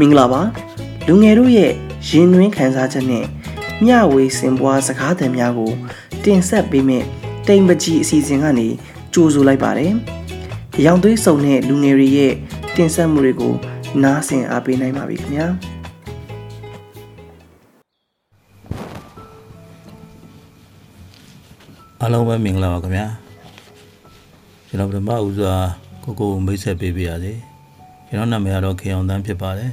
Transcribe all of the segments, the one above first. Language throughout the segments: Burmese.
မင်္ဂလာပါလူငယ်တို့ရဲ့ရင်နှွေးခံစားချက်နဲ့မျှဝေစင်ပွားစကားသံများကို တင်ဆက်ပေးမယ့်တိမ်ပကြီးအစီအစဉ်ကနေကြိုဆိုလိုက်ပါတယ်။ရောင်သွေးစုံတဲ့လူငယ်တွေရဲ့တင်ဆက်မှုတွေကိုနားဆင်အားပေးနိုင်ပါပြီခင်ဗျာ။အားလုံးပဲမင်္ဂလာပါခင်ဗျာကျွန်တော်ပထမဦးစွာကိုကိုမိတ်ဆက်ပေးပါရစေကျွန်တော်နာမည်ကတော့ခေအောင်တန်းဖြစ်ပါတယ်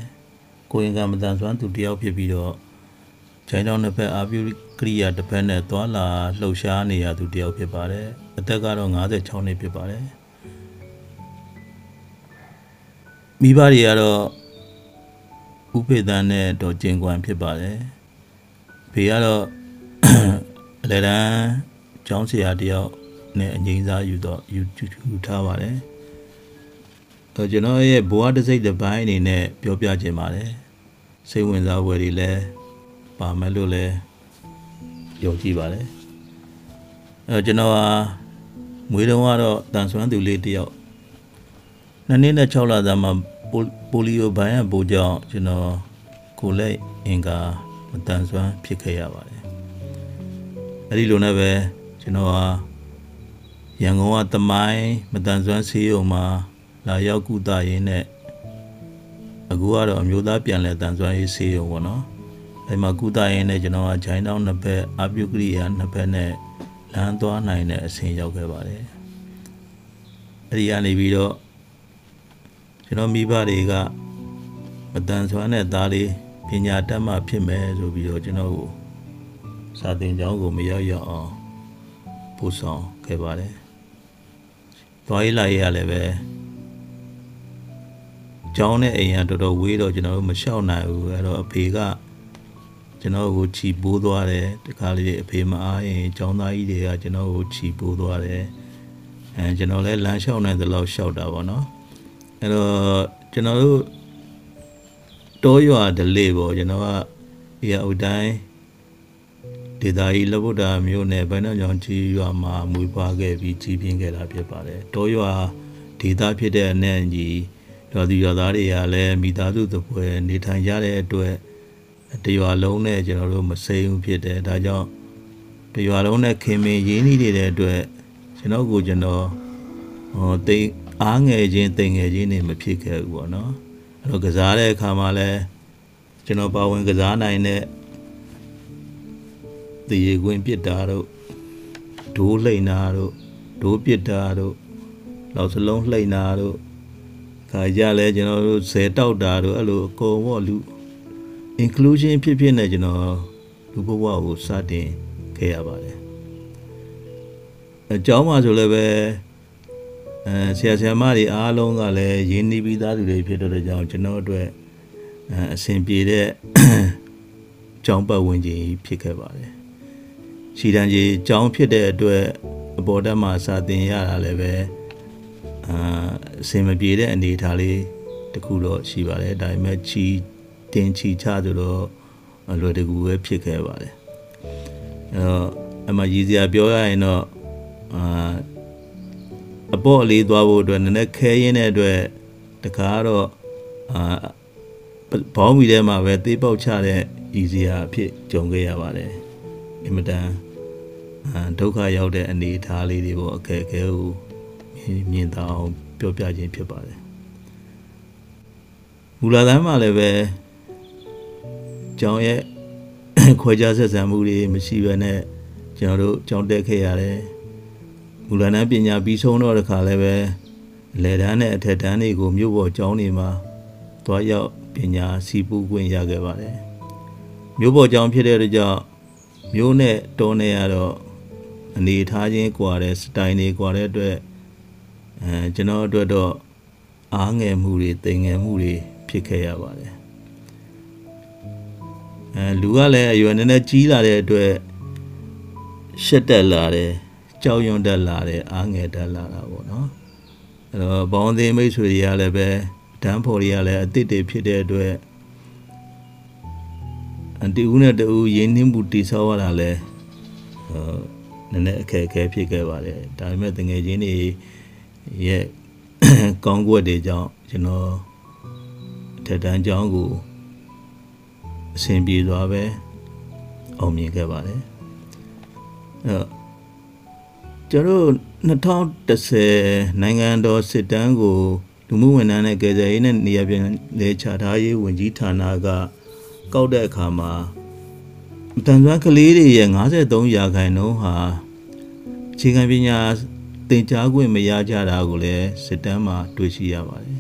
ကိုရင်ကမတန်စွမ်းသူတယောက်ဖြစ်ပြီးတော့ဂျိုင်းတောင်းတစ်ဖက်အာပြုကရိယာတစ်ဖက်နဲ့သွာလာလှုပ်ရှားနေရသူတယောက်ဖြစ်ပါတယ်အသက်ကတော့56နှစ်ဖြစ်ပါတယ်မိဘတွေကတော့ဥပေသန်းနဲ့တော့ကျင်ကွမ်ဖြစ်ပါတယ်ဖေကတော့အလဲတန်းကျောင်းဆရာတယောက်နဲ့အငိမ့်စားယူတော့ယူယူထားပါတယ်။ တော့ကျွန်တော်ရဲ့ဘဝတစ်စိတ်တစ်ပိုင်းအနေနဲ့ပြောပြခြင်းပါတယ်။စိတ်ဝင်စားဖွယ်တွေလည်းပါမယ်လို့လည်းယုံကြည်ပါတယ်။အဲကျွန်တော်ဟာမွေးတုန်းကတော့တန်ဆွမ်းသူလေးတယောက်နှစ်နှစ်နဲ့6လသားမှာပိုလီယိုဘိုင်းရပိုးကြောင့်ကျွန်တော်ကိုလက်အင်ကာမတန်ဆွမ်းဖြစ်ခဲ့ရပါတယ်။အဲဒီလိုနဲ့ပဲကျွန်တော်ဟာရန်ကုန်ကတမိုင်းမတန်ဆွမ်းဆေးရုံမှာ လာရောက်ကုသရင်းနဲ့အခုကတော့အမျိုးသားပြန်လဲတန်ဆွမ်းရေးဆေးရုံပေါ့နော်အဲဒီမှာကုသရင်းနဲ့ကျွန်တော်ကဂျိုင်းတောင်းနှစ်ဘက်အပြုကရိယာနှစ်ဘက်နဲ့လမ်းသွားနိုင်တဲ့အဆင့်ရောက်ခဲ့ပါတယ်အဲဒီကနေပြီးတော့ကျွန်တော်မိဘတွေကမတန်ဆွမ်းတဲ့သားလေးပညာတတ်မှဖြစ်မယ်ဆိုပြီးတော့ကျွန်တော်ကိုစာသင်ကျောင်းကိုမရောက်ရအောင်ပို့ဆောင်ခဲ့ပါတယ်။သွားရေးလာရေးရလည်းပဲ ကျောင်းနဲ့အိမ်ကတော်တော်ဝေးတော့ကျွန်တော်တို့မလျှောက်နိုင်ဘူးအဲ့တော့အဖေကကျွန်တော်ကိုခြီပိုးသွားတယ်တခါလေအဖေမအားရင်ကျောင်းသားကြီးတွေကကျွန်တော်ကိုခြီပိုးသွားတယ်အဲကျွန်တော်လည်းလမ်းလျှောက်နိုင်သလောက်လျှောက်တာပေါ့နော်အဲ့တော့ကျွန်တော်တို့တောရွာဒလေးပေါ့ကျွန်တော်ကဒီအုတ်တိုင်းဒေတာကြီးလဗုဒ္ဓမြို့နယ်ဗန္ဒညောင်ကြီးရွာမှာမွေးဖွားခဲ့ပြီးကြီးပြင်းခဲ့တာဖြစ်ပါတယ်။တောရွာဒေတာဖြစ်တဲ့အနဲ့ကြီး ရွာသူရွာသားတွေကလည်းမိသားစုသပွဲနေထိုင်ကြတဲ့အတွက်တရွာလုံးနဲ့ကျွန်တော်တို့မစိမ်းဘူးဖြစ်တယ်။ဒါကြောင့်တရွာလုံးနဲ့ခင်မင်ရင်းနှီးနေတဲ့အတွက်ကျွန်တော်ကိုကျွန်တော်ဟောတိတ်အားငယ်ချင်းတိမ်ငယ်ချင်းနေမဖြစ်ခဲ့ဘူးပေါ့နော်။အဲ့တော့ကစားတဲ့အခါမှာလည်းကျွန်တော်ပါဝင်ကစားနိုင်တဲ့တရေခွင်းပစ်တာတို့ဒိုးလှိန်တာတို့ဒိုးပစ်တာတို့လောက်စလုံးလှိန်တာတို့ ခါကြလဲကျွန်တော်တို့ဇယ်တောက်တာတို့အဲ့လိုအကုန်ပေါ့လူ inclusion ဖြစ်ဖြစ်နဲ့ကျွန်တော်လူဘဝကိုစတင်ခဲ့ရပါတယ်အကြောင်းမှဆိုလည်းပဲအဲဆရာဆရာမတွေအားလုံးကလည်းရင်းနှီးပြီးသားသူတွေဖြစ်တဲ့ကြောင့်ကျွန်တော်အတွက်အဲအဆင်ပြေတဲ့ကျောင်းပတ်ဝန်းကျင်ဖြစ်ခဲ့ပါတယ်ရှီတန်ကြီးကြောင်းဖြစ်တဲ့အတွက်အပေါ်တက်မှာစာသင်ရတာလည်းပဲ အာအစင်မပြေတဲ့အနေအထားလေးတခုတော့ရှိပါတယ်ဒါပေမဲ့ချီတင်ချီချဆိုတော့အလွယ်တကူပဲဖြစ်ခဲ့ပါတယ်အဲတော့အမကြီးစရာပြောရရင်တော့အာအပေါ်အလေးသွားဖို့အတွက်နည်းနည်းခဲရင်းတဲ့အတွက်တခါတော့အာဘောင်းမီထဲမှာပဲသေးပေါက်ချတဲ့ရည်စရာအဖြစ်ကြုံခဲ့ရပါတယ်အင်မတန်ဒုက္ခရောက်တဲ့အနေအထားလေးတွေပေါ့အခက်အခဲကို မြင်သာအောင်ပြောပြခြင်းဖြစ်ပါတယ်မူလာတန်းမှာလည်းပဲကျောင်းရဲ့ခွဲခြားဆက်ဆံမှုတွေမရှိဘဲနဲ့ကျွန်တော်တို့ကျောင်းတက်ခဲ့ရတယ်မူလာတန်းပညာပြီးဆုံးတော့တခါလည်းပဲလေတန်းနဲ့အထက်တန်းတွေကိုမြို့ပေါ်ကျောင်းတွေမှာသွားရောက်ပညာစီးပူးခွင့်ရခဲ့ပါတယ်မြို့ပေါ်ကျောင်းဖြစ်တဲ့ကြောင့်မြို့နဲ့တောနဲ့ကတော့အနေထားချင်းကွာတဲ့စတိုင်တွေကွာတဲ့အတွက် အဲကျွန်တော်အတွက်တော့အားငယ်မှုတွေတိမ်ငယ်မှုတွေဖြစ်ခဲ့ရပါတယ်အဲလူကလည်းအရွယ်နည်းနည်းကြီးလာတဲ့အတွက်ရှက်တက်လာတယ်ကြောက်ရွံ့တက်လာတယ်အားငယ်တက်လာတာပေါ့နော်အဲတော့ဘောင်းသေးမိတ်ဆွေတွေကလည်းပဲတန်းဖော်တွေကလည်းအစ်စ်တွေဖြစ်တဲ့အတွက်အန်တီဦးနဲ့တူရင်းနှီးမှုတိဆောက်ရတာလဲဟိုနည်းနည်းအခက်အခဲဖြစ်ခဲ့ပါတယ်ဒါပေမဲ့တငယ်ချင်းတွေ ရဲ့ကောင်းကွက်တွေကြောင့်ကျွန်တော်အထထက်တန်းကျောင်းကိုအဆင်ပြေစွာပဲအောင်မြင်ခဲ့ပါတယ်အဲတော့ကျွန်တော်2010နိုင်ငံတော်စစ်တမ်းကိုလူမှုဝန်ထမ်းနဲ့ကယ်ဆယ်ရေးနဲ့နေရာပြန်လဲချထားရေးဝန်ကြီးဌာနကကောက်တဲ့အခါမှာတန်ဆွမ်းကလေးတွေရဲ့53ရာခိုင်နှုန်းဟာအခြေခံပညာ သင်ကြားခွင့်မရကြတာကိုလည်းစစ်တမ်းမှာတွေ့ရှိရပါတယ်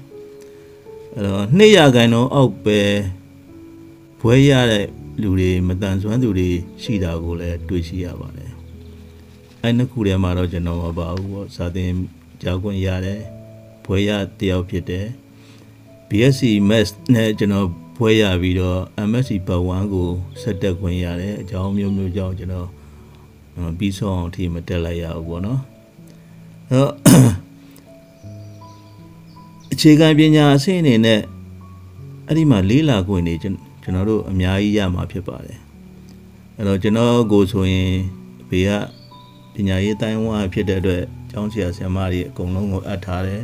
အဲ့တော့2ရာခိုင်နှုန်းအောက်ပဲဘွဲရတဲ့လူတွေမတန်ဆွမ်းသူတွေရှိတာကိုလည်းတွေ့ရှိရပါတယ်အဲ့နှစ်ခုထဲမှာတော့ကျွန်တော်မပါဘူးပေါ့စာသင်ကြားခွင့်ရတယ်ဘွဲရတယောက်ဖြစ်တယ် BSc Maths နဲ့ကျွန်တော်ဘွဲရပြီးတော့ MSc Part 1ကိုဆက်တက်ခွင့်ရတယ်အကြောင်းမျိုးမျိုးကြောင့်ကျွန်တော်အော်ပြီးဆုံးအောင်အထိမတက်လိုက်ရဘူးပေါ့နော် အဲ့တော့အခြေခံပညာအဆင့်အနေနဲ့အဲ့ဒီမှာလေးလာခွင့်နေကျွန်ကျွန်တော်တို့အများကြီးရမှာဖြစ်ပါတယ်အဲ့တော့ကျွန်တော်ကိုဆိုရင်ဘေကပညာရေးတိုင်းဝါဖြစ်တဲ့အတွက်ကျောင်းဆရာဆရာမတွေအကုန်လုံးကိုအပ်ထားတယ်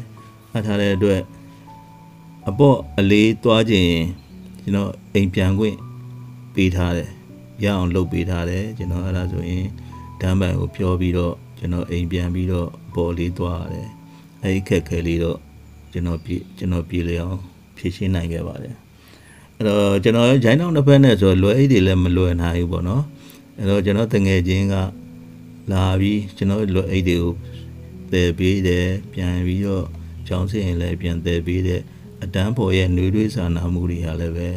အပ်ထားတဲ့အတွက်အပေါ့အလေးသွားခြင်းကျွန်တော်အိမ်ပြန်ခွင့်ပေးထားတယ်ရအောင်လုပ်ပေးထားတယ်ကျွန်တော်အဲ့ဒါဆိုရင်ဒမ်းပန်ကိုပြောပြီးတော့ ကျွန်တော်အိမ်ပြန်ပြီးတော့ပေါ်လေးသွားရတယ်အဲ့ဒီခက်ခဲလေးတော့ကျွန်တော်ပြေကျွန်တော်ပြေလေအောင်ဖြည့်ရှင်းနိုင်ခဲ့ပါတယ်အဲ့တော့ကျွန်တော်ဂျိုင်းတောင်တစ်ဖက်နဲ့ဆိုလွယ်အိတ်တွေလည်းမလွယ်နိုင်ဘူးပေါ့နော်အဲ့တော့ကျွန်တော်တငယ်ချင်းကလာပြီးကျွန်တော်လွယ်အိတ်တွေကိုတည်ပေးတယ်ပြန်ပြီးတော့ကျောင်းစင်လည်းပြန်တည်ပေးတယ်အတန်းပေါ်ရဲ့နှွေးထွေးစာနာမှုတွေဟာလည်းပဲ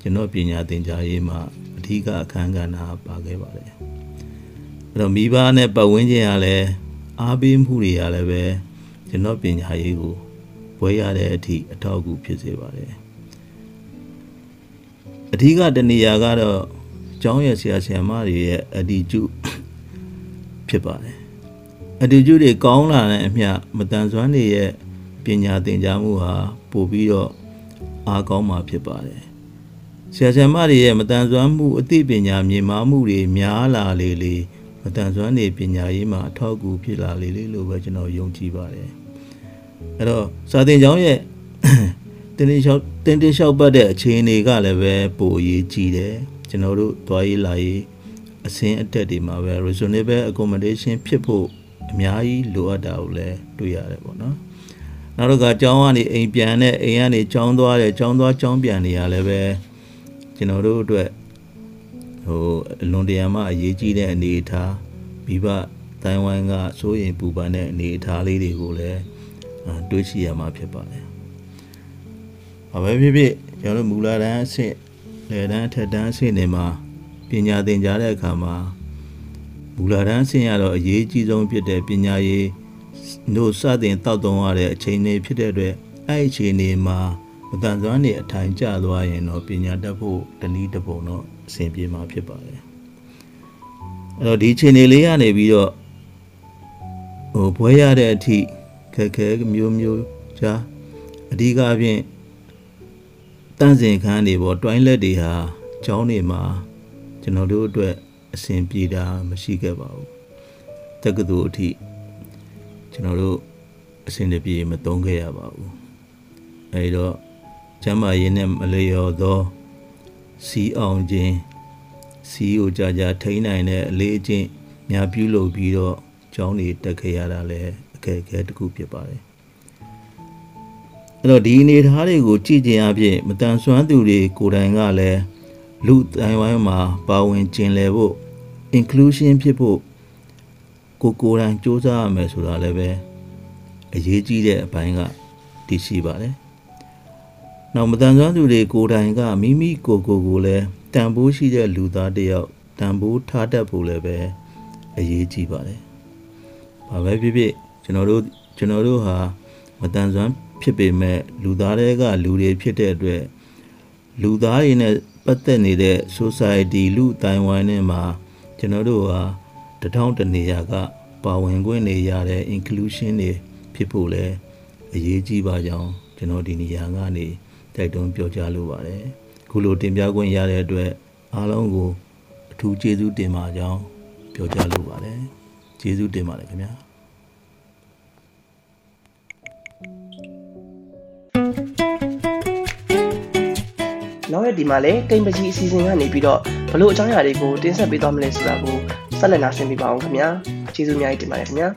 ကျွန်တော်ပညာသင်ကြားရေးမှာအထူးအခန်းကဏ္ဍပါခဲ့ပါတယ် အဲ့တော့မိဘနဲ့ပတ်ဝန်းကျင်ကလည်းအားပေးမှုတွေကလည်းပဲကျွန်တော်ပညာရေးကိုဘွဲရတဲ့အထိအထောက်အကူဖြစ်စေပါတယ်အထူးကတနေရာကတော့ကျောင်းရဲ့ဆရာဆရာမတွေရဲ့အတီကျုဖြစ်ပါတယ်အတီကျုတွေကောင်းလာတဲ့အမျှမတန်ဆွမ်းတွေရဲ့ပညာသင်ကြားမှုဟာပိုပြီးတော့အားကောင်းမှာဖြစ်ပါတယ်ဆရာဆရာမတွေရဲ့မတန်ဆွမ်းမှုအသိပညာမြင်မာမှုတွေများလာလေလေ မတန်ဆွမ်းတွေပညာရေးမှာအထောက်အကူဖြစ်လာလေလေလို့ပဲကျွန်တော်ယုံကြည်ပါတယ်အဲ့တော့စာသင်ကျောင်းရဲ့တင်းတင်းလျှောက်တင်းတင်းလျှောက်ပတ်တဲ့အခြေအနေကလည်းပဲပိုအရေးကြီးတယ်ကျွန်တော်တို့သွားရေးလာရေးအစင်းအတက်တွေမှာပဲ reasonable accommodation ဖြစ်ဖို့အများကြီးလိုအပ်တာကိုလည်းတွေ့ရတယ်ပေါ့နော်နောက်တော့ကကျောင်းကနေအိမ်ပြန်တဲ့အိမ်ကနေကျောင်းသွားတယ်ကျောင်းသွားကျောင်းပြန်နေရလည်းပဲကျွန်တော်တို့အတွက် ဟိုအလွန်တရာမှအရေးကြီးတဲ့အနေအထားမိဘတိုင်းဝိုင်းကစိုးရင်ပူပန်တဲ့အနေအထားလေးတွေကိုလည်းအာတွေးရှိရမှာဖြစ်ပါတယ်။ဘာပဲဖြစ်ဖြစ်ကျွန်တော်တို့မူလာတန်းအဆင့်လေတန်းအထက်တန်းအဆင့်တွေမှာပညာသင်ကြားတဲ့အခါမှာမူလာတန်းအဆင့်ရတော့အရေးကြီးဆုံးဖြစ်တဲ့ပညာရေးတို့စတင်တောက်တုံးရတဲ့အချိန်တွေဖြစ်တဲ့အတွက်အဲ့ဒီအချိန်တွေမှာမတန်ဆွမ်းနေအထိုင်ကျသွားရင်တော့ပညာတတ်ဖို့တနည်းတစ်ပုံတော့ အဆင်ပြေမှာဖြစ်ပါတယ်။အဲ့တော့ဒီအချိန်တွေလေးကနေပြီးတော့ဟိုဘွဲရတဲ့အထိခက်ခဲမျိုးမျိုးကြားအဓိကအပြင်တန့်စင်ခန်းတွေပေါ့တွိုင်းလက်တွေဟာကျောင်းတွေမှာကျွန်တော်တို့အတွက်အဆင်ပြေတာမရှိခဲ့ပါဘူးတက္ကသိုလ်အထိကျွန်တော်တို့အဆင်တပြေမသုံးခဲ့ရပါဘူးအဲဒီတော့ကျမ်းမာရေးနဲ့မလျော်သော စီအောင်ခြင်းစီကိုကြာကြာထိန်းနိုင်တဲ့အလေးအကျင့်များပြုလုပ်ပြီးတော့ကျောင်းတွေတက်ခဲ့ရတာလည်းအခက်အခဲတစ်ခုဖြစ်ပါတယ်အဲ့တော့ဒီအနေအထားတွေကိုကြည့်ကြအဖြစ်မတန်ဆွမ်းသူတွေကိုယ်တိုင်ကလည်းလူတိုင်းဝိုင်းမှာပါဝင်ကျင်လည်ဖို့ inclusion ဖြစ်ဖို့ကိုကိုယ်တိုင်စ조사ရမယ်ဆိုတာလည်းပဲအရေးကြီးတဲ့အပိုင်းကတည်ရှိပါတယ်။ နောက်မတန်ဆွမ်းသူတွေကိုယ်တိုင်ကမိမိကိုယ်ကိုယ်ကိုလည်းတန်ဖိုးရှိတဲ့လူသားတစ်ယောက်တန်ဖိုးထားတတ်ဖို့လည်းပဲအရေးကြီးပါတယ်။ဘာပဲဖြစ်ဖြစ်ကျွန်တော်တို့ကျွန်တော်တို့ဟာမတန်ဆွမ်းဖြစ်ပေမဲ့လူသားတွေကလူတွေဖြစ်တဲ့အတွက်လူသားတွေနဲ့ပတ်သက်နေတဲ့ society လူအတိုင်းဝိုင်းနဲ့မှာကျွန်တော်တို့ဟာတထောင်တနေရာက ပါဝင်ခွင့်နေရတဲ့ inclusion တွေဖြစ်ဖို့လဲအရေးကြီးပါကြောင်းကျွန်တော်ဒီနေရာကနေ တိုက်တွန်းပြောကြားလိုပါတယ်ခုလိုတင်ပြခွင့်ရတဲ့အတွက်အားလုံးကိုအထူးကျေးဇူးတင်ပါကြောင်းပြောကြားလိုပါတယ်ကျေးဇူးတင်ပါတယ်ခင်ဗျာနောက်ရက်ဒီမှာလည်းတိမ်ပကြီးအစီအစဉ်ကနေပြီးတော့ဘလို့အကြောင်းအရာတွေကိုတင်ဆက်ပေးသွားမလဲဆိုတာကိုဆက်လက်နားဆင်ပေးပါအောင်ခင်ဗျာကျေးဇူးအများကြီးတင်ပါတယ်ခင်ဗျာ